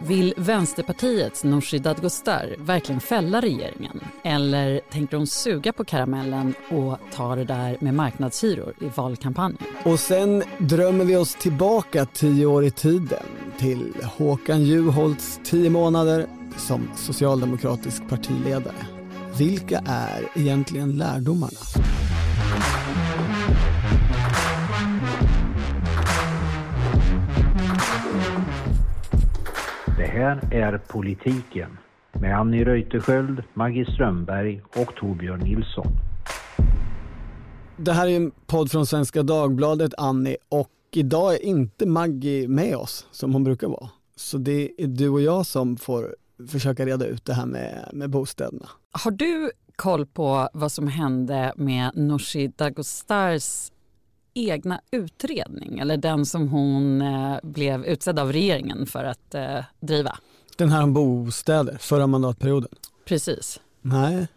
Vill Vänsterpartiets Nooshi Dadgostar verkligen fälla regeringen? Eller tänker hon suga på karamellen och ta det där med marknadshyror i valkampanjen? Och sen drömmer vi oss tillbaka tio år i tiden till Håkan Juholts tio månader som socialdemokratisk partiledare. Vilka är egentligen lärdomarna? Här är Politiken med Annie Reuterskiöld, Maggie Strömberg och Torbjörn Nilsson. Det här är en podd från Svenska Dagbladet, Annie, och idag är inte Maggie med oss som hon brukar vara. Så det är du och jag som får försöka reda ut det här med, med bostäderna. Har du koll på vad som hände med Nooshi Dadgostars egna utredning eller den som hon eh, blev utsedd av regeringen för att eh, driva? Den här om bostäder, förra mandatperioden. Precis. Nej.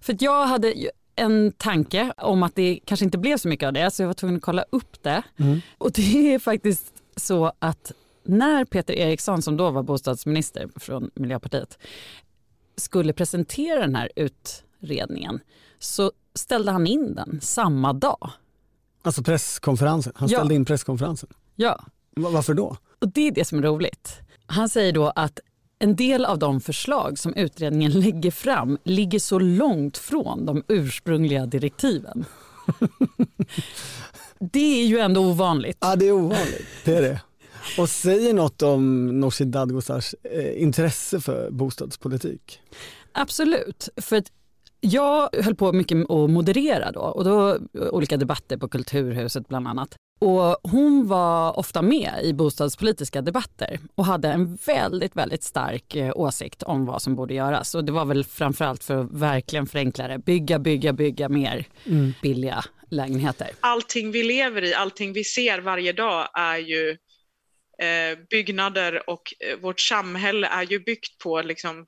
För jag hade en tanke om att det kanske inte blev så mycket av det så jag var tvungen att kolla upp det. Mm. Och det är faktiskt så att när Peter Eriksson som då var bostadsminister från Miljöpartiet skulle presentera den här utredningen så ställde han in den samma dag. Alltså presskonferensen, han Ja. ställde in presskonferensen. Ja, Va- Varför då? och det är det som är roligt. Han säger då att en del av de förslag som utredningen lägger fram ligger så långt från de ursprungliga direktiven. det är ju ändå ovanligt. Ja, det är ovanligt. Det är det. Och säger något om Nooshi Dadgostars eh, intresse för bostadspolitik. Absolut. För att jag höll på mycket att moderera då och då olika debatter på Kulturhuset bland annat. Och hon var ofta med i bostadspolitiska debatter och hade en väldigt, väldigt stark eh, åsikt om vad som borde göras. Och det var väl framförallt för att verkligen förenkla det. Bygga, bygga, bygga mer billiga lägenheter. allting vi lever i, allting vi ser varje dag är ju eh, byggnader och eh, vårt samhälle är ju byggt på liksom, eh,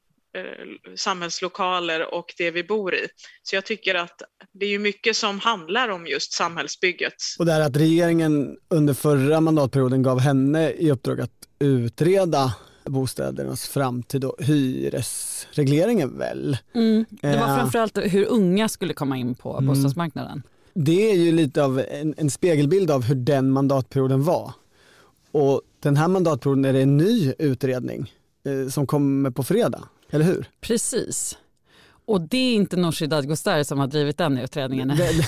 samhällslokaler och det vi bor i. Så jag tycker att det är ju mycket som handlar om just samhällsbygget. Och det här att regeringen under förra mandatperioden gav henne i uppdrag att utreda bostädernas framtid och hyresregleringen väl. Det var Ja. framförallt hur unga skulle komma in på bostadsmarknaden. Det är ju lite av en, en spegelbild av hur den mandatperioden var. Och den här mandatperioden är det en ny utredning eh, som kommer på fredag, eller hur? Precis. Och det är inte Nooshi Dadgostar som har drivit den utredningen. Den,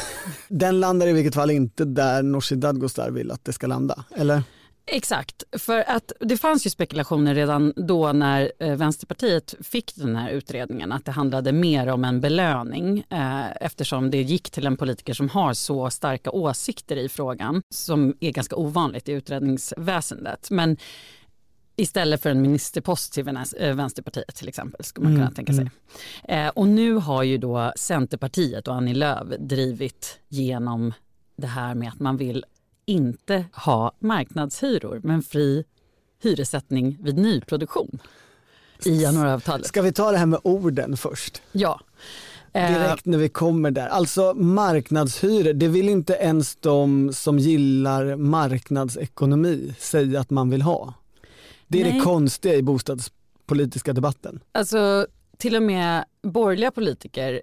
den landar i vilket fall inte där Nooshi Dadgostar vill att det ska landa, eller? Exakt, för att det fanns ju spekulationer redan då när eh, Vänsterpartiet fick den här utredningen att det handlade mer om en belöning eh, eftersom det gick till en politiker som har så starka åsikter i frågan som är ganska ovanligt i utredningsväsendet. Men istället för en ministerpost till eh, Vänsterpartiet till exempel skulle man kunna tänka sig. Eh, och nu har ju då Centerpartiet och Annie Lööf drivit genom det här med att man vill inte ha marknadshyror men fri hyressättning vid nyproduktion i januariavtalet. Ska vi ta det här med orden först? Ja. Eh, Direkt när vi kommer där. Alltså marknadshyror, det vill inte ens de som gillar marknadsekonomi säga att man vill ha. Det är Nej. det konstiga i bostadspolitiska debatten. Alltså till och med borgerliga politiker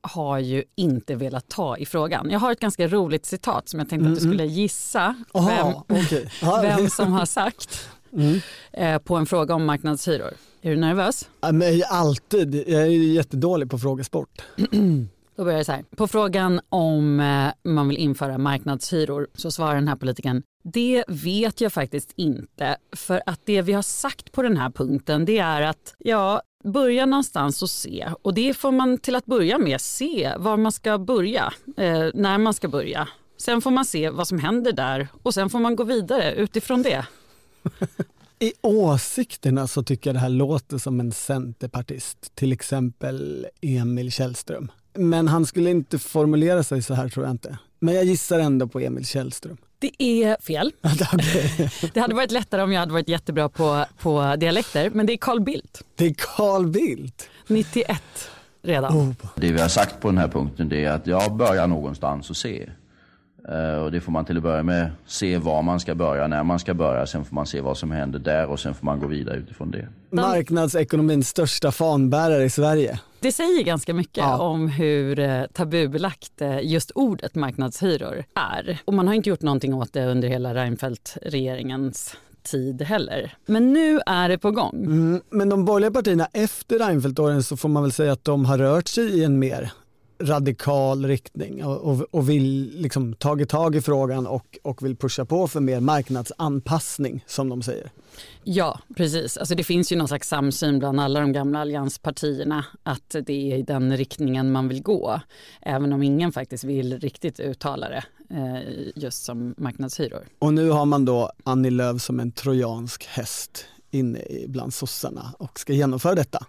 har ju inte velat ta i frågan. Jag har ett ganska roligt citat som jag tänkte att du skulle gissa vem, Aha, okej. Ja, vem som har sagt eh, på en fråga om marknadshyror. Är du nervös? Ja, men alltid, jag är jättedålig på frågesport. Då börjar det så här. På frågan om eh, man vill införa marknadshyror så svarar den här politikern det vet jag faktiskt inte för att det vi har sagt på den här punkten det är att ja, börja någonstans och se och det får man till att börja med se var man ska börja, eh, när man ska börja. Sen får man se vad som händer där och sen får man gå vidare utifrån det. I åsikterna så tycker jag det här låter som en centerpartist, till exempel Emil Källström. Men han skulle inte formulera sig så här tror jag inte. Men jag gissar ändå på Emil Källström. Det är fel. Det hade varit lättare om jag hade varit jättebra på, på dialekter men det är Carl Bildt, Det är Carl Bildt. 91 redan. Oh. Det vi har sagt på den här punkten det är att jag börjar någonstans och se. Eh, och det får man till att börja med se var man ska börja, när man ska börja. Sen får man se vad som händer där och sen får man gå vidare utifrån det. Marknadsekonomins största fanbärare i Sverige. Det säger ganska mycket Ja. om hur eh, tabubelagt eh, just ordet marknadshyror är. Och man har inte gjort någonting åt det under hela Reinfeldt-regeringens tid heller. Men nu är det på gång. Mm, men de borgerliga partierna efter Reinfeldt-åren så får man väl säga att de har rört sig i en mer radikal riktning och, och, och vill liksom tagit tag i frågan och, och vill pusha på för mer marknadsanpassning som de säger. Ja, precis. Alltså det finns ju någon slags samsyn bland alla de gamla allianspartierna att det är i den riktningen man vill gå. Även om ingen faktiskt vill riktigt uttala det eh, just som marknadshyror. Och nu har man då Annie Lööf som en trojansk häst inne i- bland sossarna och ska genomföra detta.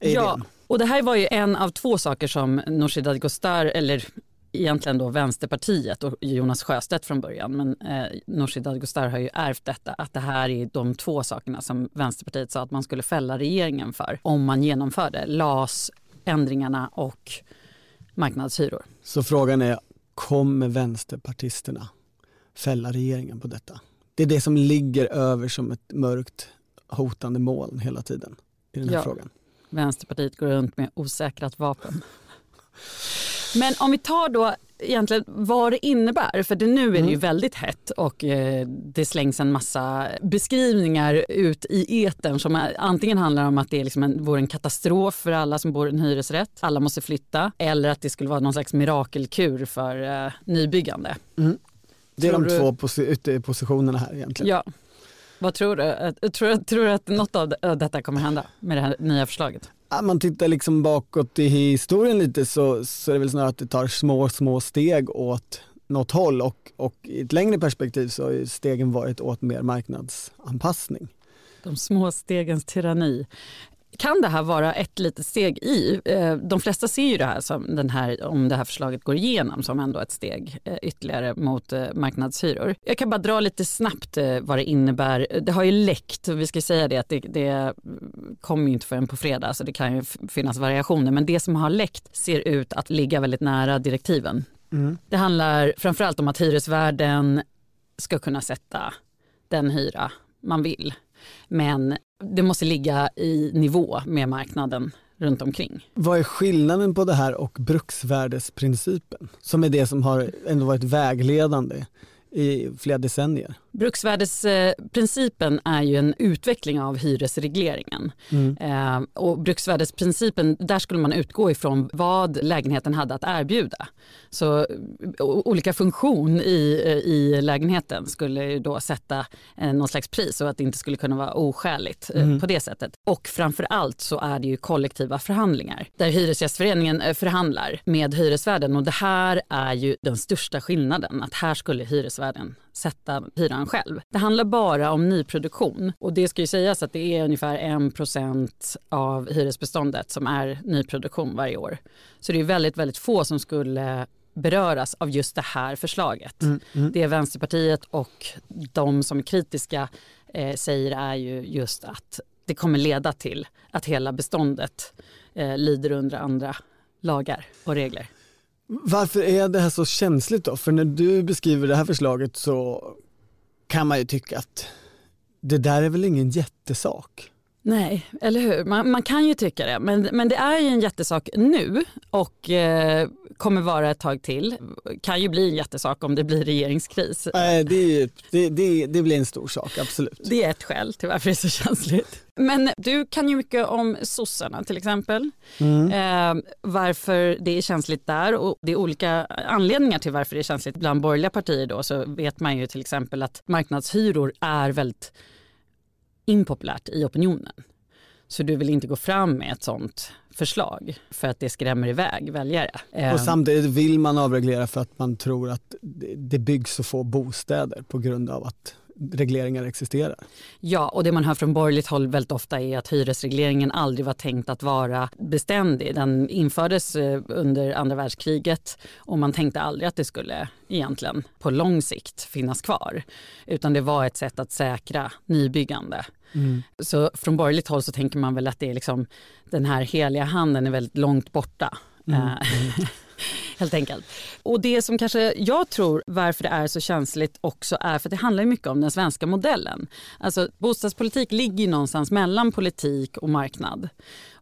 Är Ja, idén. och det här var ju en av två saker som Nooshi Dadgostar, eller egentligen då Vänsterpartiet och Jonas Sjöstedt från början, men eh, Nooshi Dadgostar har ju ärvt detta, att det här är de två sakerna som Vänsterpartiet sa att man skulle fälla regeringen för om man genomförde LAS-ändringarna och marknadshyror. Så frågan är, kommer vänsterpartisterna fälla regeringen på detta? Det är det som ligger över som ett mörkt hotande moln hela tiden i den här Ja. frågan. Vänsterpartiet går runt med osäkrat vapen. Men om vi tar då egentligen vad det innebär, för det, nu är det ju väldigt hett och eh, det slängs en massa beskrivningar ut i etern som är, antingen handlar om att det är liksom en, vore en katastrof för alla som bor i en hyresrätt, alla måste flytta, eller att det skulle vara någon slags mirakelkur för eh, nybyggande. Det är Tror de du- två posi- ytterpositionerna här egentligen. Ja. Vad tror du? Eh, Tror, tror du att något av detta kommer hända med det här nya förslaget? Om man tittar liksom bakåt i historien lite så, så är det väl snarare att det tar små, små steg åt något håll och, och i ett längre perspektiv så har ju stegen varit åt mer marknadsanpassning. De små stegens tyranni. Kan det här vara ett litet steg i? eh, De flesta ser ju det här som den här, om det här förslaget går igenom som ändå ett steg eh, ytterligare mot eh, marknadshyror. Jag kan bara dra lite snabbt vad det innebär. Det har ju läckt, och vi ska säga det att det, det kommer ju inte förrän på fredag så det kan ju finnas variationer men det som har läckt ser ut att ligga väldigt nära direktiven. Det handlar framförallt om att hyresvärden ska kunna sätta den hyra man vill. Men det måste ligga i nivå med marknaden runt omkring. Vad är skillnaden på det här och bruksvärdesprincipen som är det som har ändå varit vägledande i flera decennier? Bruksvärdesprincipen är ju en utveckling av hyresregleringen. Eh, och bruksvärdesprincipen, där skulle man utgå ifrån vad lägenheten hade att erbjuda. Så olika funktion i, i lägenheten skulle då sätta eh, någon slags pris och att det inte skulle kunna vara oskäligt eh, på det sättet. Och framför allt så är det ju kollektiva förhandlingar där Hyresgästföreningen förhandlar med hyresvärden och det här är ju den största skillnaden att här skulle hyresvärden sätta hyran själv. Det handlar bara om nyproduktion och det ska ju sägas att det är ungefär 1% av hyresbeståndet som är nyproduktion varje år. Så det är väldigt, väldigt få som skulle beröras av just det här förslaget. Det är Vänsterpartiet och de som är kritiska eh, säger är ju just att det kommer leda till att hela beståndet eh, lyder under andra lagar och regler. Varför är det här så känsligt då? För när du beskriver det här förslaget så kan man ju tycka att det där är väl ingen jättesak. Nej, eller hur? Man, man kan ju tycka det. Men, men det är ju en jättesak nu och eh, kommer vara ett tag till. Kan ju bli en jättesak om det blir regeringskris. Nej, det, ju- det, det, det blir en stor sak, absolut. Det är ett skäl till varför det är så känsligt. Men du kan ju mycket om sossarna till exempel. Eh, varför det är känsligt där och det är olika anledningar till varför det är känsligt. Bland borgerliga partier då så vet man ju till exempel att marknadshyror är väldigt impopulärt i opinionen. Så du vill inte gå fram med ett sånt förslag för att det skrämmer iväg väljare. Eh, Och samtidigt vill man avreglera för att man tror att det- det byggs så få bostäder på grund av att regleringar existerar. Ja, och det man hör från borgerligt håll väldigt ofta är att hyresregleringen aldrig var tänkt att vara beständig. Den infördes eh, under andra världskriget och man tänkte aldrig att det skulle egentligen på lång sikt finnas kvar. Utan det var ett sätt att säkra nybyggande. Så från borgerligt håll så tänker man väl att det är liksom, den här heliga handen är väldigt långt borta. Eh, helt enkelt. Och det som kanske jag tror varför det är så känsligt också är för att det handlar mycket om den svenska modellen. Alltså bostadspolitik ligger någonstans mellan politik och marknad.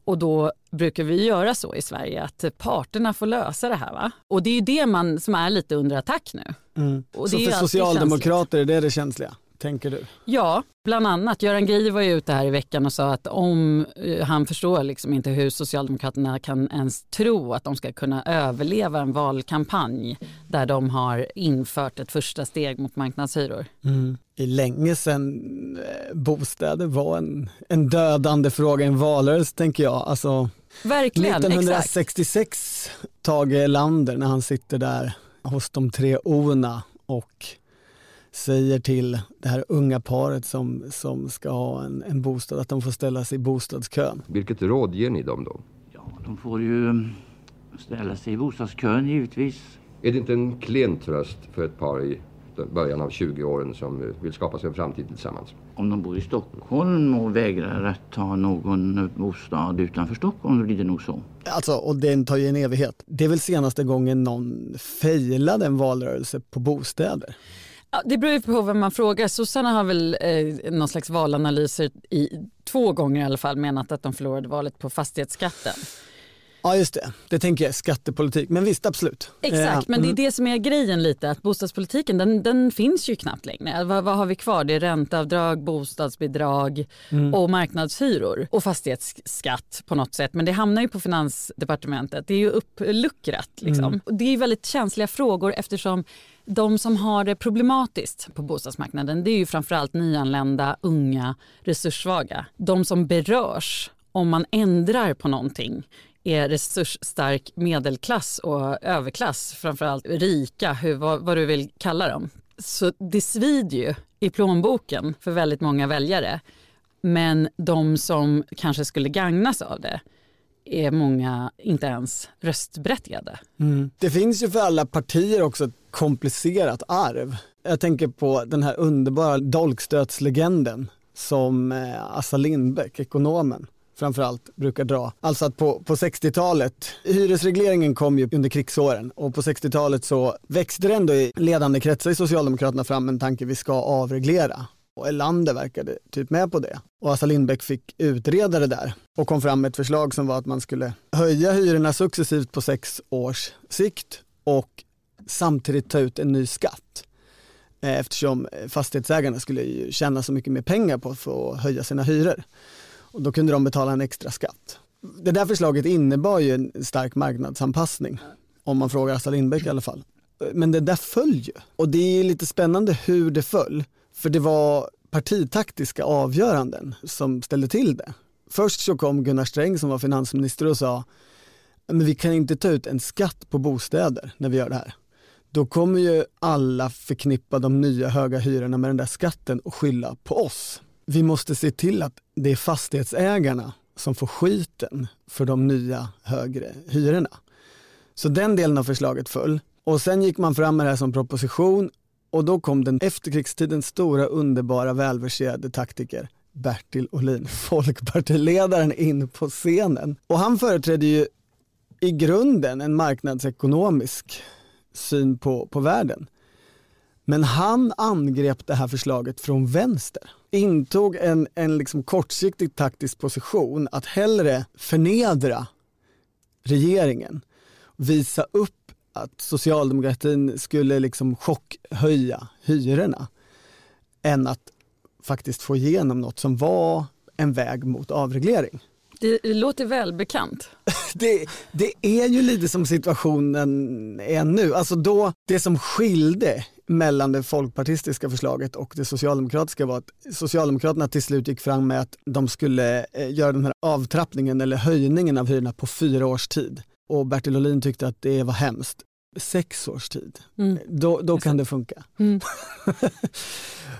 Och då brukar vi göra så i Sverige att parterna får lösa det här. Va? Och det är ju det man som är lite under attack nu. Mm. Så för socialdemokrater är det det känsliga, tänker du? Ja, bland annat. Göran Greider var ju ute här i veckan och sa att om eh, han förstår liksom inte hur Socialdemokraterna kan ens tro att de ska kunna överleva en valkampanj där de har infört ett första steg mot marknadshyror. Mm. I länge sedan eh, bostäder var en, en dödande fråga i en valrörelse tänker jag. Alltså, Verkligen, exakt. 1966, Tage Erlander när han sitter där hos de tre O'na och säger till det här unga paret som, som ska ha en, en bostad att de får ställa sig i bostadskön. Vilket råd ger ni dem då? Ja, de får ju mm, ställa sig i bostadskön givetvis. Är det inte en klen tröst för ett par i början av 20-åren som eh, vill skapa sig en framtid tillsammans? Om de bor i Stockholm och vägrar att ta någon bostad utanför Stockholm då blir det nog så. Alltså, och den tar ju en evighet. Det är väl senaste gången någon failade en valrörelse på bostäder. Ja, det beror ju på vem man frågar. Sossarna har väl eh, någon slags valanalyser i två gånger i alla fall menat att de förlorade valet på fastighetsskatten. Ja just det, det tänker jag skattepolitik. Men visst absolut. Exakt, Eh, men det är mm. det som är grejen lite att bostadspolitiken den, den finns ju knappt längre. Vad, vad har vi kvar? Det är ränteavdrag, bostadsbidrag Mm. och marknadshyror och fastighetsskatt på något sätt. Men det hamnar ju på finansdepartementet. Det är ju uppluckrat liksom. Mm. Det är ju väldigt känsliga frågor eftersom de som har det problematiskt på bostadsmarknaden det är ju framförallt nyanlända, unga, resurssvaga. De som berörs om man ändrar på någonting är resursstark medelklass och överklass, framförallt rika, hur, vad, vad du vill kalla dem. Så det svider ju i plånboken för väldigt många väljare. Men de som kanske skulle gagnas av det är många inte ens röstberättigade. Mm. Det finns ju för alla partier också ett komplicerat arv. Jag tänker på den här underbara dolkstötslegenden som eh, Assa Lindbeck, ekonomen, framförallt brukar dra. Alltså att på, på 60-talet, hyresregleringen kom ju under krigsåren och på 60-talet så växte det ändå i ledande kretsar i Socialdemokraterna fram en tanke vi ska avreglera. Och Erlander verkade typ med på det. Och Assa Lindbeck fick utreda det där och kom fram med ett förslag som var att man skulle höja hyrorna successivt på sex års sikt och samtidigt ta ut en ny skatt. Eh, eftersom fastighetsägarna skulle ju tjäna så mycket mer pengar på att få höja sina hyror. Och då kunde de betala en extra skatt. Det där förslaget innebar ju en stark marknadsanpassning. Om man frågar Assar Lindbeck i alla fall. Men det där föll ju. Och det är lite spännande hur det föll. För det var partitaktiska avgöranden som ställde till det. Först så kom Gunnar Sträng som var finansminister och sa men vi kan inte ta ut en skatt på bostäder när vi gör det här. Då kommer ju alla förknippa de nya höga hyrorna med den där skatten och skylla på oss. Vi måste se till att det är fastighetsägarna som får skiten för de nya högre hyrorna. Så den delen av förslaget föll. Och sen gick man fram med det här som proposition och då kom den efterkrigstidens stora underbara välverserade taktiker Bertil Ohlin, folkpartiledaren in på scenen. Och han företrädde ju i grunden en marknadsekonomisk syn på, på världen. Men han angrep det här förslaget från vänster. Intog en, en liksom kortsiktig taktisk position att hellre förnedra regeringen, visa upp att socialdemokratin skulle liksom chockhöja hyrorna än att faktiskt få igenom något som var en väg mot avreglering. Det låter välbekant. Det, det är ju lite som situationen är nu. Alltså då, det som skilde mellan det folkpartistiska förslaget och det socialdemokratiska var att Socialdemokraterna till slut gick fram med att de skulle eh, göra den här avtrappningen eller höjningen av hyrorna på fyra års tid. Och Bertil Ohlin tyckte att det var hemskt. Sex års tid, Mm. då, då kan det funka. Mm.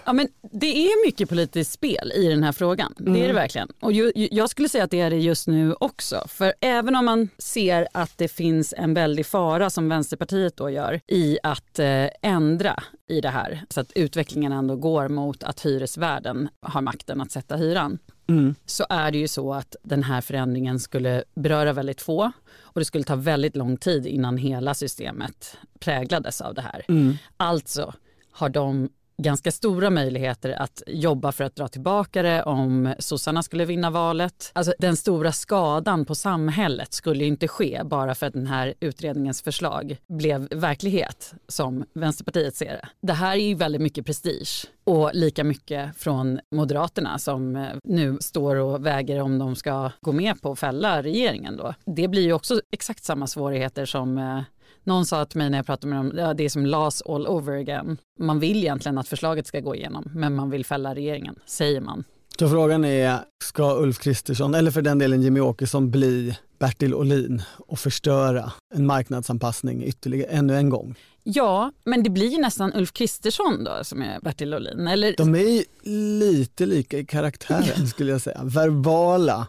Ja, men det är mycket politiskt spel i den här frågan. Det är det Mm. verkligen. Och ju, ju, jag skulle säga att det är det just nu också. För även om man ser att det finns en väldig fara som Vänsterpartiet då gör i att eh, ändra i det här så att utvecklingen ändå går mot att hyresvärden har makten att sätta hyran Mm. så är det ju så att den här förändringen skulle beröra väldigt få och det skulle ta väldigt lång tid innan hela systemet präglades av det här. Mm. Alltså har de ganska stora möjligheter att jobba för att dra tillbaka det om sossarna skulle vinna valet. Alltså den stora skadan på samhället skulle inte ske bara för att den här utredningens förslag blev verklighet som Vänsterpartiet ser det. Det här är ju väldigt mycket prestige och lika mycket från Moderaterna som eh, nu står och väger om de ska gå med på att fälla regeringen då. Det blir ju också exakt samma svårigheter som eh, någon sa till mig när jag pratade med dem, ja, det är som LAS all over again. Man vill egentligen att förslaget ska gå igenom, men man vill fälla regeringen, säger man. Så frågan är, ska Ulf Kristersson, eller för den delen Jimmy Åkesson, bli Bertil Olin och förstöra en marknadsanpassning ytterligare ännu en gång? Ja, men det blir ju nästan Ulf Kristersson då som är Bertil Ohlin. Eller... De är lite lika i karaktären skulle jag säga. Verbala,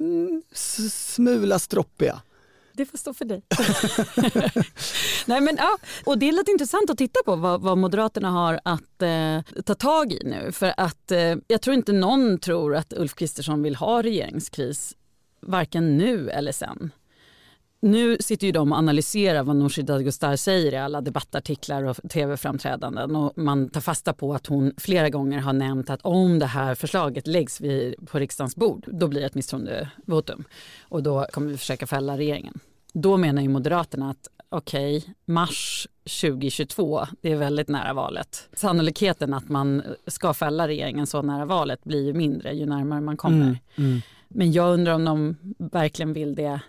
mm, smula stroppiga. Det får stå för dig. Nej, men, ja, och det är lite intressant att titta på vad, vad Moderaterna har att eh, ta tag i nu. För att eh, jag tror inte någon tror att Ulf Kristersson vill ha regeringskris, varken nu eller sen. Nu sitter ju de och analyserar vad Nooshi Dadgostar säger i alla debattartiklar och tv-framträdanden och man tar fasta på att hon flera gånger har nämnt att om det här förslaget läggs vid, på riksdagens bord, då blir det ett misstroendevotum och då kommer vi försöka fälla regeringen. Då menar ju Moderaterna att okej, mars 2022, det är väldigt nära valet. Sannolikheten att man ska fälla regeringen så nära valet blir ju mindre ju närmare man kommer. Mm, mm. Men jag undrar om de verkligen vill det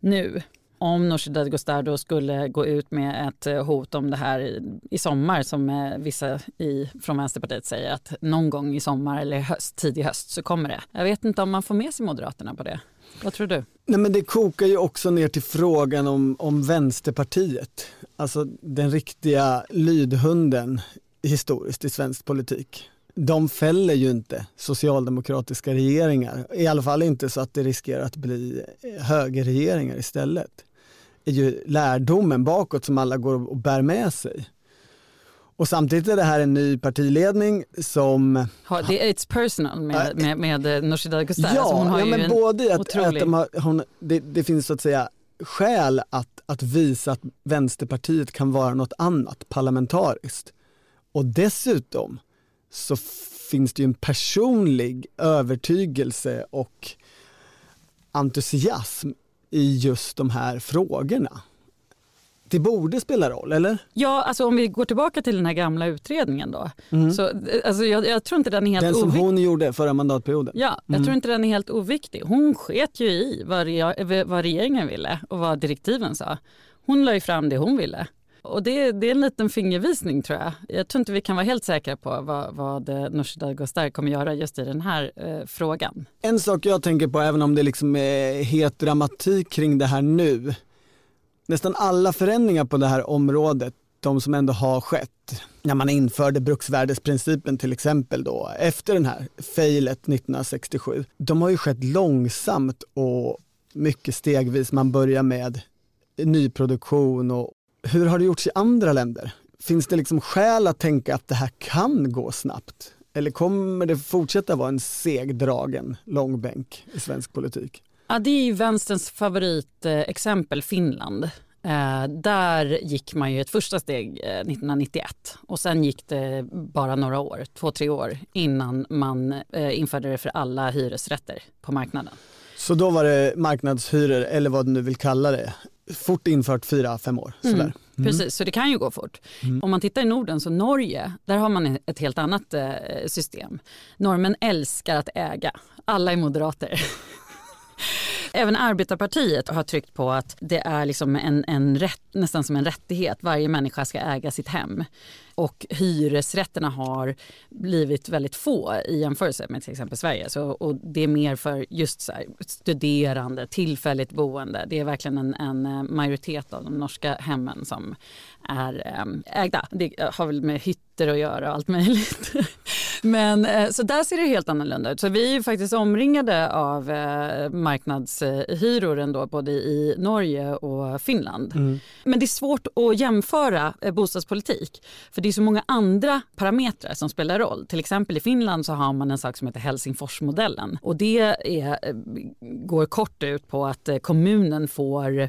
nu. Om Nooshi Dadgostar skulle gå ut med ett eh, hot om det här i, i sommar som eh, vissa i, från Vänsterpartiet säger att någon gång i sommar eller höst, tidig höst så kommer det. Jag vet inte om man får med sig Moderaterna på det. Vad tror du? Nej, men det kokar ju också ner till frågan om, om Vänsterpartiet. Alltså den riktiga lydhunden historiskt i svensk politik. De fäller ju inte socialdemokratiska regeringar, i alla fall inte så att det riskerar att bli högerregeringar istället. Det är ju lärdomen bakåt som alla går och bär med sig. Och samtidigt är det här en ny partiledning som det är it's personal med, med, med, eh, Nooshi Dadgostar. Ja, Alltså hon har ja men en både att, otrolig- att de hon, det, det finns så att säga skäl att, att visa att Vänsterpartiet kan vara något annat parlamentariskt. Och dessutom så finns det ju en personlig övertygelse och entusiasm i just de här frågorna. Det borde spela roll, eller? Ja, alltså om vi går tillbaka till den här gamla utredningen då. Så, eh, alltså jag, jag tror inte den är helt Den som oviktig. hon gjorde förra mandatperioden. Ja, jag tror inte den är helt oviktig. Hon sket ju i vad, vad regeringen ville och vad direktiven sa. Hon la ju fram det hon ville. Och det, det är en liten fingervisning tror jag. Jag tror inte vi kan vara helt säkra på vad, vad eh, Nooshi Dadgostar kommer göra just i den här eh, frågan. En sak jag tänker på, även om det liksom är het dramatik kring det här nu. Nästan alla förändringar på det här området, de som ändå har skett, när man införde bruksvärdesprincipen till exempel då, efter den här failet 1967, de har ju skett långsamt och mycket stegvis. Man börjar med nyproduktion och hur har det gjorts i andra länder? Finns det liksom skäl att tänka att det här kan gå snabbt? Eller kommer det fortsätta vara en segdragen långbänk i svensk politik? Ja, det är ju vänsterns favoritexempel Finland. Eh, där gick man ju ett första steg eh, 1991 och sen gick det bara några år, två, tre år innan man eh, införde det för alla hyresrätter på marknaden. Så då var det marknadshyror, eller vad du nu vill kalla det, fort infört fyra, fem år. Sådär. Precis, så det kan ju gå fort. Om man tittar i Norden så Norge, där har man ett helt annat eh, system. Norrmän älskar att äga, alla är moderater. Även Arbetarpartiet har tryckt på att det är liksom en, en rätt, nästan som en rättighet. Varje människa ska äga sitt hem. Och hyresrätterna har blivit väldigt få i jämförelse med till exempel Sverige. Så, och det är mer för just så här, studerande, tillfälligt boende. Det är verkligen en, en eh, majoritet av de norska hemmen som är eh, ägda. Det har väl med hytter att göra och allt möjligt. Men, eh, så där ser det helt annorlunda ut. Så vi är ju faktiskt omringade av eh, marknadshyror ändå, både i Norge och Finland. Mm. Men det är svårt att jämföra eh, bostadspolitik. För det är så många andra parametrar som spelar roll. Till exempel i Finland så har man en sak som heter Helsingforsmodellen. Och det är, går kort ut på att kommunen får,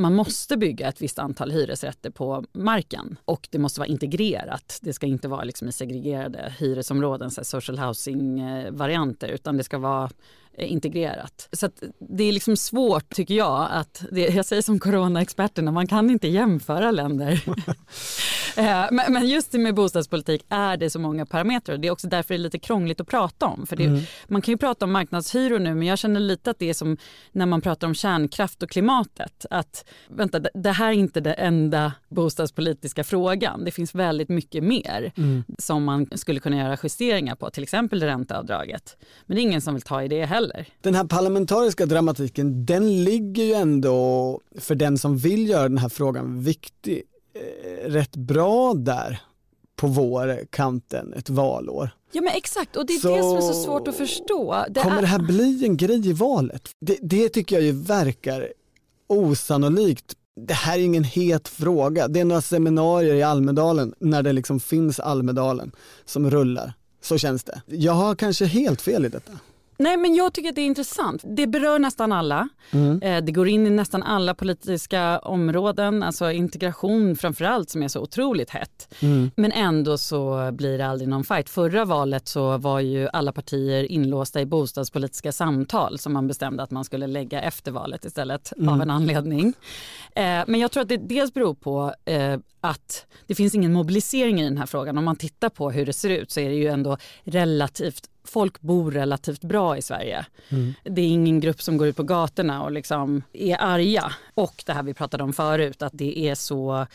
man måste bygga ett visst antal hyresrätter på marken. Och det måste vara integrerat. Det ska inte vara liksom i segregerade hyresområden, så här social housing-varianter, eh, utan det ska vara integrerat. Så det är liksom svårt tycker jag att, det, jag säger som coronaexperterna, man kan inte jämföra länder. Eh, men, men just med bostadspolitik är det så många parametrar. Det är också därför det är lite krångligt att prata om. För det, Mm. Man kan ju prata om marknadshyror nu men jag känner lite att det är som när man pratar om kärnkraft och klimatet. Att vänta, det- det här är inte den enda bostadspolitiska frågan. Det finns väldigt mycket mer Mm. som man skulle kunna göra justeringar på. Till exempel ränteavdraget. Men det är ingen som vill ta i det heller. Den här parlamentariska dramatiken, den ligger ju ändå för den som vill göra den här frågan viktig, eh, rätt bra där på vårkanten ett valår. Ja men exakt och det är Så- det som är så svårt att förstå. Det Kommer är... det här bli en grej i valet? Det, det tycker jag ju verkar osannolikt. Det här är ingen het fråga. Det är några seminarier i Almedalen när det liksom finns Almedalen som rullar. Så känns det. Jag har kanske helt fel i detta. Nej men jag tycker att det är intressant. Det berör nästan alla. Mm. Eh, Det går in i nästan alla politiska områden, alltså integration framförallt som är så otroligt hett. Mm. Men ändå så blir det aldrig någon fight. Förra valet så var ju alla partier inlåsta i bostadspolitiska samtal som man bestämde att man skulle lägga efter valet istället Mm. av en anledning. Eh, Men jag tror att det dels beror på eh, att det finns ingen mobilisering i den här frågan. Om man tittar på hur det ser ut så är det ju ändå relativt Folk bor relativt bra i Sverige. Det är ingen grupp som går ut på gatorna och liksom är arga. Och det här vi pratade om förut, att det är så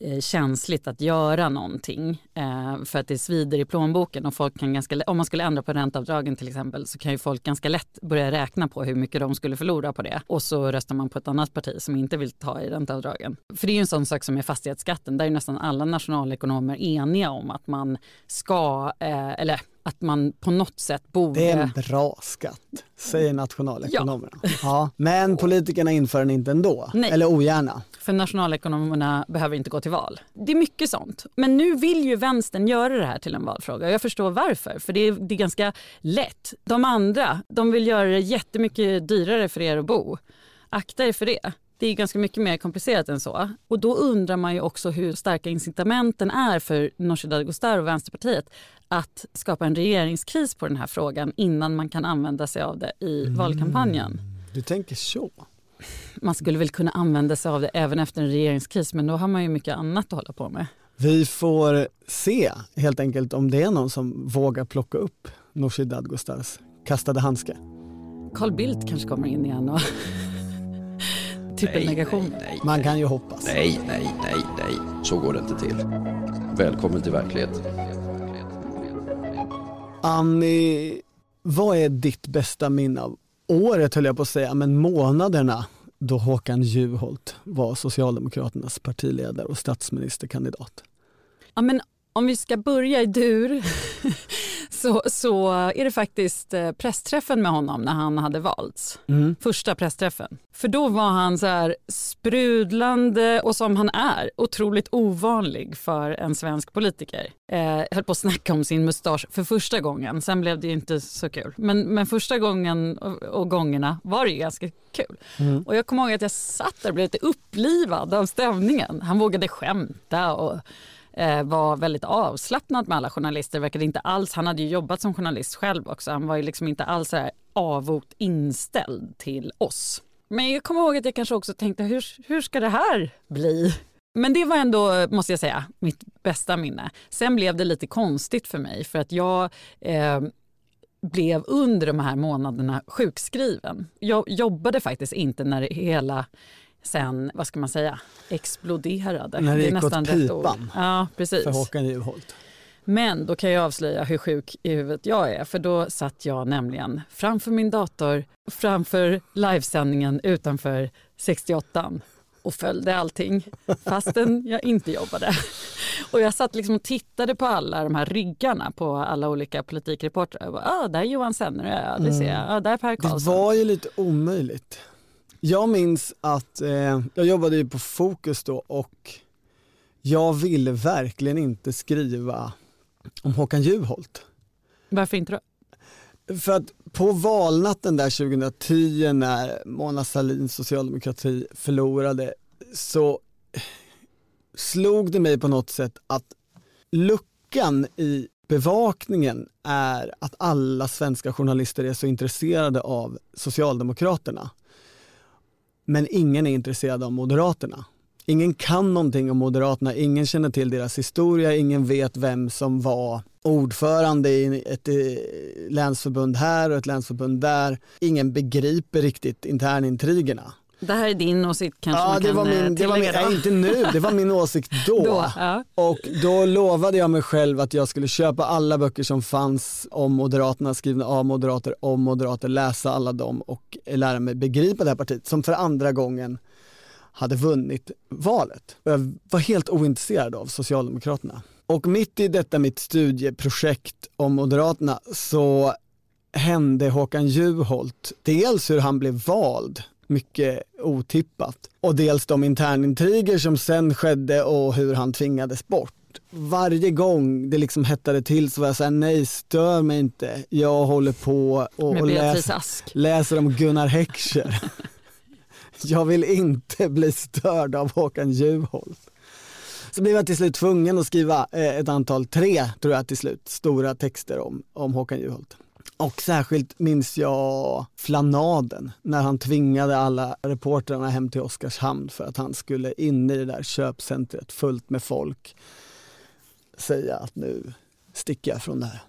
eh, känsligt att göra någonting eh, för att det svider i plånboken och folk kan ganska om man skulle ändra på ränteavdragen till exempel så kan ju folk ganska lätt börja räkna på hur mycket de skulle förlora på det och så röstar man på ett annat parti som inte vill ta i ränteavdragen. För det är ju en sån sak som är fastighetsskatten, där är nästan alla nationalekonomer eniga om att man ska, eh, eller att man på något sätt borde... Det är en bra skatt, säger nationalekonomerna. Ja. Men politikerna inför den inte ändå, Nej. eller ogärna. För nationalekonomerna behöver inte gå till val. Det är mycket sånt. Men nu vill ju vänstern göra det här till en valfråga. Jag förstår varför. För det är, det är ganska lätt. De andra de vill göra det jättemycket dyrare för er att bo. Akta er för det. Det är ganska mycket mer komplicerat än så. Och då undrar man ju också hur starka incitamenten är för Nooshi Dadgostar och Vänsterpartiet att skapa en regeringskris på den här frågan innan man kan använda sig av det i valkampanjen. Du tänker så. Man skulle väl kunna använda sig av det även efter en regeringskris men då har man ju mycket annat att hålla på med. Vi får se helt enkelt om det är någon som vågar plocka upp Nooshi Dadgostars kastade handske. Carl Bildt kanske kommer in igen och trippelnegation. Nej, nej, Man kan ju hoppas. nej, nej, nej, nej. Så går det inte till. Välkommen till verkligheten. Annie, vad är ditt bästa minne av året höll jag på att säga, men månaderna då Håkan Juholt var Socialdemokraternas partiledare och statsministerkandidat? Ja, men om vi ska börja i dur så, så är det faktiskt eh, pressträffen med honom när han hade valts. Mm. Första pressträffen. För då var han så här sprudlande och som han är otroligt ovanlig för en svensk politiker. Eh, höll på att snacka om sin mustasch för första gången. Sen blev det ju inte så kul. Men, men första gången och, och gångerna var det ju ganska kul. Mm. Och jag kommer ihåg att jag satt där och blev lite upplivad av stämningen. Han vågade skämta och Eh, var väldigt avslappnad med alla journalister. Verkade inte alls, han hade ju jobbat som journalist själv också. Han var ju liksom inte alls så här avot inställd till oss. Men jag kommer ihåg att jag kanske också tänkte hur, hur ska det här bli? Men det var ändå, måste jag säga, mitt bästa minne. Sen blev det lite konstigt för mig för att jag eh, blev under de här månaderna sjukskriven. Jag jobbade faktiskt inte när det hela sen, vad ska man säga, exploderade. När det är gick åt nästan ord. pipan Ja, precis. För Håkan Juholt. Men då kan jag avslöja hur sjuk i huvudet jag är. För då satt jag nämligen framför min dator, framför livesändningen utanför 68 och följde allting fastän jag inte jobbade. Och jag satt liksom och tittade på alla de här ryggarna på alla olika politikreportrar. ah, där är Johan Sennerö, det ser jag. Ah, där är Per Karlsson. Det var ju lite omöjligt. Jag minns att eh, jag jobbade ju på Fokus då och jag ville verkligen inte skriva om Håkan Juholt. Varför inte då? För att på valnatten där 2010 när Mona Sahlins socialdemokrati förlorade så slog det mig på något sätt att luckan i bevakningen är att alla svenska journalister är så intresserade av Socialdemokraterna. Men ingen är intresserad av Moderaterna. Ingen kan någonting om Moderaterna, ingen känner till deras historia, ingen vet vem som var ordförande i ett eh, länsförbund här och ett länsförbund där. Ingen begriper riktigt internintrigerna. Det här är din åsikt kanske ja, man det kan var min, eh, det var min, nej, inte nu, det var min åsikt då. Då, ja. Och då lovade jag mig själv att jag skulle köpa alla böcker som fanns om Moderaterna, skrivna av moderater, om moderater, läsa alla dem och lära mig begripa det här partiet som för andra gången hade vunnit valet. Och jag var helt ointresserad av Socialdemokraterna. Och mitt i detta mitt studieprojekt om Moderaterna så hände Håkan Juholt, dels hur han blev vald, mycket otippat, och dels de internintriger som sen skedde och hur han tvingades bort. Varje gång det liksom hettade till så var jag såhär, nej stör mig inte, jag håller på och, och läser, Ask. läser om Gunnar Heckscher. jag vill inte bli störd av Håkan Juholt. Så blev jag till slut tvungen att skriva eh, ett antal, tre tror jag till slut, stora texter om, om Håkan Juholt. Och särskilt minns jag flanaden när han tvingade alla reportrarna hem till Oskarshamn för att han skulle in i det där köpcentret fullt med folk säga att nu sticker jag från det här.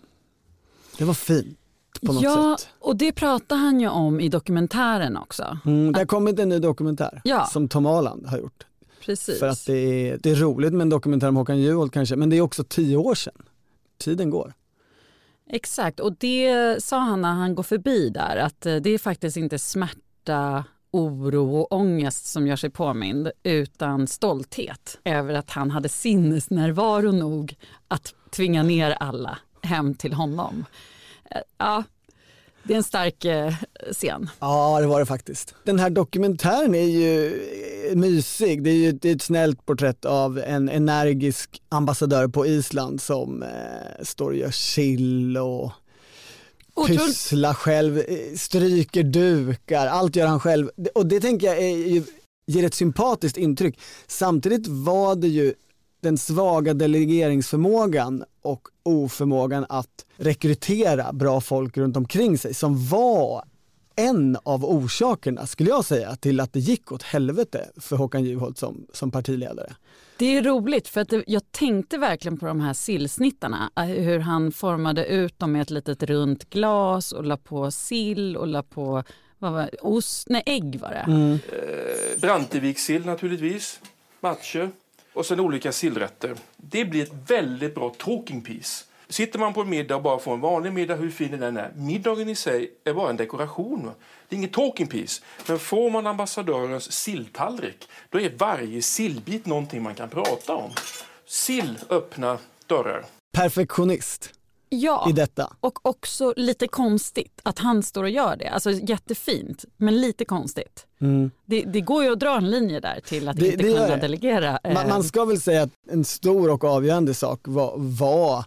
Det var fint på något Ja, sätt. och det pratar han ju om i dokumentären också. Mm, det har kommit en ny dokumentär Ja. som Tom Aland har gjort. Precis. För att det är, det är roligt med en dokumentär om Håkan Juholt kanske, men det är också tio år sedan. Tiden går. Exakt, och det sa han när han går förbi där att eh, det är faktiskt inte smärta, oro och ångest som gör sig påmind utan stolthet över att han hade sinnesnärvaro nog att tvinga ner alla hem till honom. Eh, ja, det är en stark eh, scen. Ja, det var det faktiskt. Den här dokumentären är ju eh, mysig. Det är ju det är ett snällt porträtt av en energisk ambassadör på Island som eh, står och gör sill och Otroligt. pysslar själv, eh, stryker dukar, allt gör han själv. Och det tänker jag är ju, ger ett sympatiskt intryck. Samtidigt var det ju den svaga delegeringsförmågan och oförmågan att rekrytera bra folk runt omkring sig som var en av orsakerna, skulle jag säga, till att det gick åt helvete för Håkan Juholt som, som partiledare. Det är roligt för att det, jag tänkte verkligen på de här sillsnittarna. eh, Hur han formade ut dem med ett litet runt glas och la på sill och la på vad var, ost, nej ägg var det. Mm. Eh, Brantevikssill naturligtvis, matcher och sen olika sillrätter. Det blir ett väldigt bra talking piece. Sitter man på en middag och bara får en vanlig middag, hur fin den än är, middagen i sig är bara en dekoration. Det är inget talking piece. Men får man ambassadörens silltallrik, då är varje sillbit någonting man kan prata om. Sill öppnar dörrar. Perfektionist Ja, i detta. och också lite konstigt att han står och gör det. Alltså jättefint, men lite konstigt. Det, det går ju att dra en linje där till att Det- inte det kunna delegera. eh, Man, man ska väl säga att en stor och avgörande sak var, var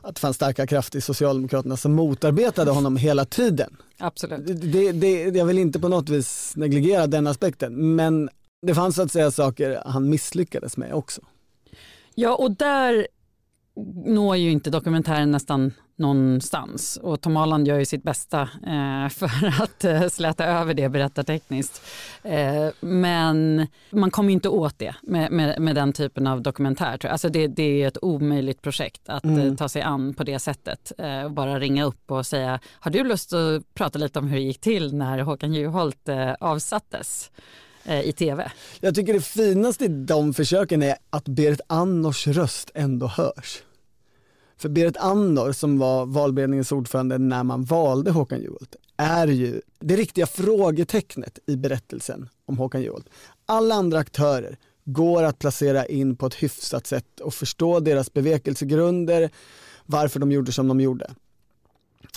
att det fanns starka krafter i Socialdemokraterna som motarbetade honom hela tiden. Absolut. Det, det, jag vill inte på något vis negligera den aspekten, men det fanns så att säga saker han misslyckades med också. Ja, och där når ju inte dokumentären nästan någonstans. Och Tom Aland gör ju sitt bästa eh, för att eh, släta över det berättartekniskt. Eh, men man kommer ju inte åt det med, med, med den typen av dokumentär. Tror jag. Alltså det, det är ett omöjligt projekt att eh, ta sig an på det sättet. Och bara ringa upp och säga, har du lust att prata lite om hur det gick till när Håkan Juholt avsattes Eh, i tv? Jag tycker det finaste i de försöken är att Berit Andnors röst ändå hörs. För Berit Andor som var valberedningens ordförande när man valde Håkan Juholt är ju det riktiga frågetecknet i berättelsen om Håkan Juholt. Alla andra aktörer går att placera in på ett hyfsat sätt och förstå deras bevekelsegrunder, varför de gjorde som de gjorde.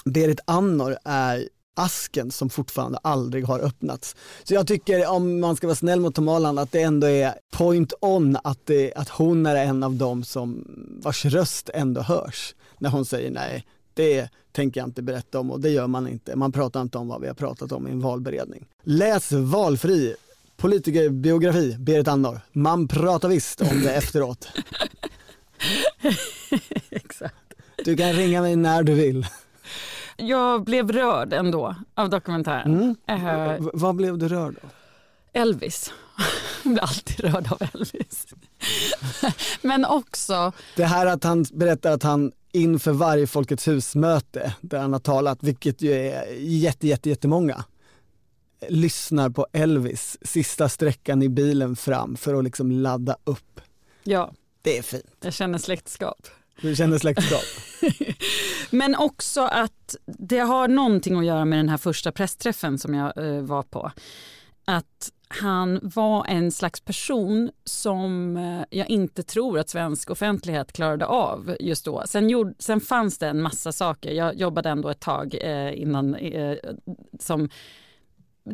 Berit Andor är asken som fortfarande aldrig har öppnats. Så jag tycker, om man ska vara snäll mot Tom Holland, att det ändå är point on att, det, att hon är en av dem som vars röst ändå hörs när hon säger nej, det tänker jag inte berätta om och det gör man inte. Man pratar inte om vad vi har pratat om i en valberedning. Läs valfri politikerbiografi, Berit Andor. Man pratar visst om det efteråt. Exakt. Du kan ringa mig när du vill. Jag blev rörd ändå av dokumentären. Mm. Uh, vad blev du rörd av? Elvis. Jag blir alltid rörd av Elvis. Men också... Det här att han berättar att han inför varje Folkets husmöte där han har talat, vilket ju är jätte, jätte, jättemånga, lyssnar på Elvis sista sträckan i bilen fram för att liksom ladda upp. Ja. Det är fint. Jag känner släktskap. Du känner släktskap? Men också att det har någonting att göra med den här första pressträffen som jag eh, var på. Att han var en slags person som eh, jag inte tror att svensk offentlighet klarade av just då. Sen, gjord, sen fanns det en massa saker. Jag jobbade ändå ett tag eh, innan eh, som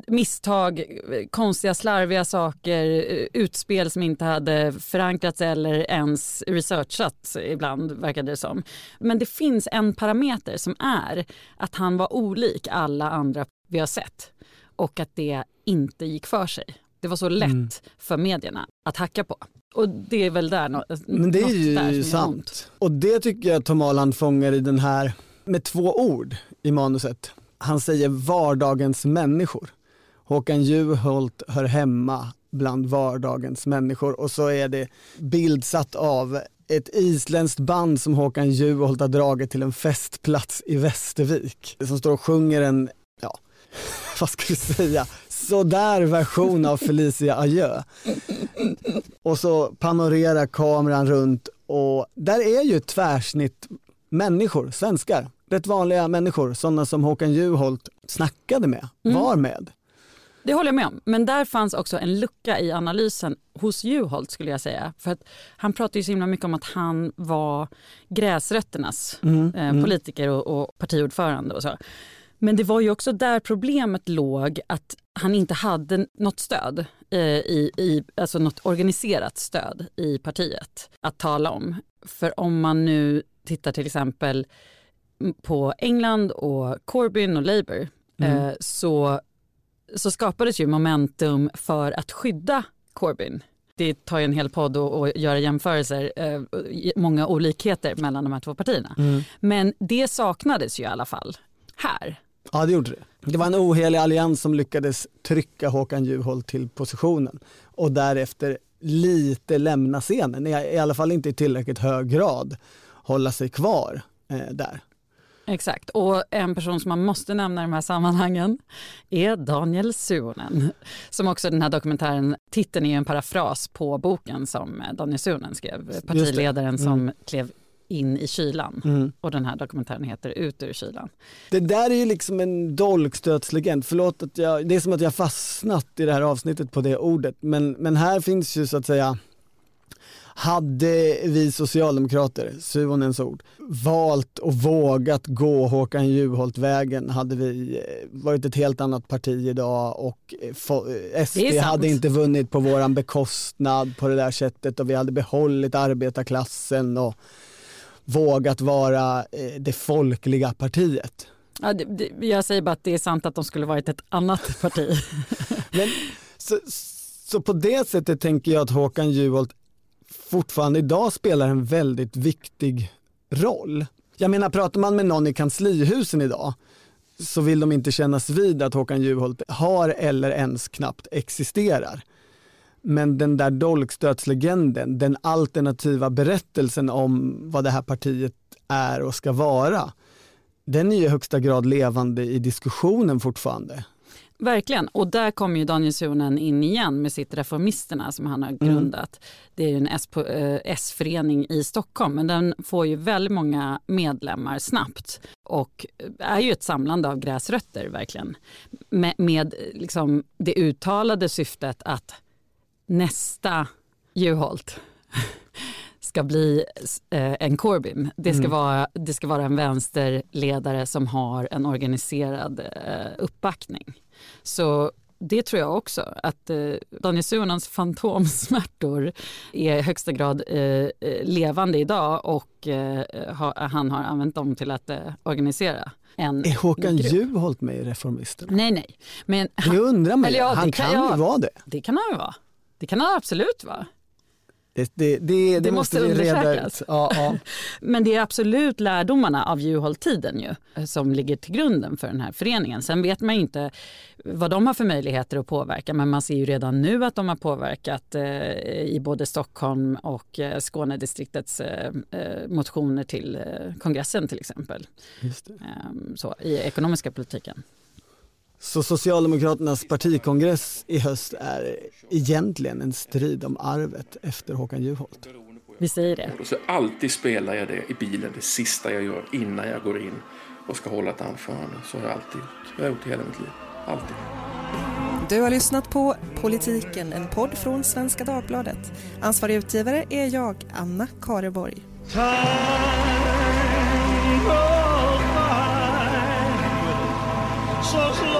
misstag, konstiga slarviga saker, utspel som inte hade förankrats eller ens researchats ibland verkade det som. Men det finns en parameter som är att han var olik alla andra vi har sett och att det inte gick för sig. Det var så lätt mm. för medierna att hacka på. Och det är väl där något Men det är ju sant. Och det tycker jag Tom Aland fångar i den här med två ord i manuset. Han säger vardagens människor. Håkan Juholt hör hemma bland vardagens människor och så är det bildsatt av ett isländskt band som Håkan Juholt har dragit till en festplats i Västervik. Som står och sjunger en, ja, vad ska vi säga, sådär version av Felicia Adjö. Och så panorerar kameran runt och där är ju tvärsnitt människor, svenskar, rätt vanliga människor, sådana som Håkan Juholt snackade med, var med. Det håller jag med om. Men där fanns också en lucka i analysen hos Juholt skulle jag säga. För att han pratade ju så himla mycket om att han var gräsrötternas mm, eh, mm. politiker och, och partiordförande och så. Men det var ju också där problemet låg att han inte hade något stöd, eh, i, i, alltså något organiserat stöd i partiet att tala om. För om man nu tittar till exempel på England och Corbyn och Labour mm. eh, så så skapades ju momentum för att skydda Corbyn. Det tar ju en hel podd att göra jämförelser, eh, många olikheter mellan de här två partierna. Mm. Men det saknades ju i alla fall här. Ja det gjorde det. Det var en ohelig allians som lyckades trycka Håkan Juholt till positionen och därefter lite lämna scenen, i alla fall inte i tillräckligt hög grad hålla sig kvar eh, där. Exakt, och en person som man måste nämna i de här sammanhangen är Daniel Suonen. Som också den här dokumentären, titeln är ju en parafras på boken som Daniel Suonen skrev, partiledaren mm. som klev in i kylan. Mm. Och den här dokumentären heter Ut ur kylan. Det där är ju liksom en dolkstötslegend. Förlåt att jag, det är som att jag fastnat i det här avsnittet på det ordet. Men, men här finns ju så att säga hade vi socialdemokrater, Suonens ord, valt och vågat gå Håkan Juholt-vägen hade vi eh, varit ett helt annat parti idag och eh, SD hade inte vunnit på våran bekostnad på det där sättet och vi hade behållit arbetarklassen och vågat vara eh, det folkliga partiet. Ja, det, det, jag säger bara att det är sant att de skulle varit ett annat parti. Men, så, så på det sättet tänker jag att Håkan Juholt fortfarande idag spelar en väldigt viktig roll. Jag menar, pratar man med någon i kanslihusen idag så vill de inte kännas vid att Håkan Juholt har eller ens knappt existerar. Men den där dolkstötslegenden, den alternativa berättelsen om vad det här partiet är och ska vara, den är i högsta grad levande i diskussionen fortfarande verkligen. Och där kommer ju Daniel Suhonen in igen med sitt Reformisterna som han har Mm. grundat. Det är ju en eh, S-förening i Stockholm men den får ju väldigt många medlemmar snabbt och är ju ett samlande av gräsrötter verkligen. Med, med liksom det uttalade syftet att nästa Juholt ska bli eh, en Corbyn. Det ska, Mm. vara, det ska vara en vänsterledare som har en organiserad eh, uppbackning. Så det tror jag också, att eh, Daniel Suhonens fantomsmärtor är i högsta grad eh, eh, levande idag och eh, ha, han har använt dem till att eh, organisera en Är Håkan grupp. Juholt med i Reformisterna? Nej, nej. Men Det undrar man ju. Eller ja, Han kan kan jag- ju vara det. det kan han ju vara. Det kan han absolut vara. Det, det, det, det, måste måste undersökas. Ja, ja. Men det är absolut lärdomarna av Juholt-tiden ju, eh, som ligger till grunden för den här föreningen. Sen vet man inte vad de har för möjligheter att påverka men man ser ju redan nu att de har påverkat eh, i både Stockholm och eh, Skånedistriktets eh, eh, motioner till eh, kongressen till exempel. Just det. Eh, så, I ekonomiska politiken. Så Socialdemokraternas partikongress i höst är egentligen en strid om arvet efter Håkan Juholt. Vi säger det. Och så alltid spelar jag det i bilen, det sista jag gör innan jag går in och ska hålla ett anförande. Så har jag alltid gjort. Jag har gjort hela mitt liv. Alltid. Du har lyssnat på Politiken, en podd från Svenska Dagbladet. Ansvarig utgivare är jag, Anna Kareborg. Time, oh, time. So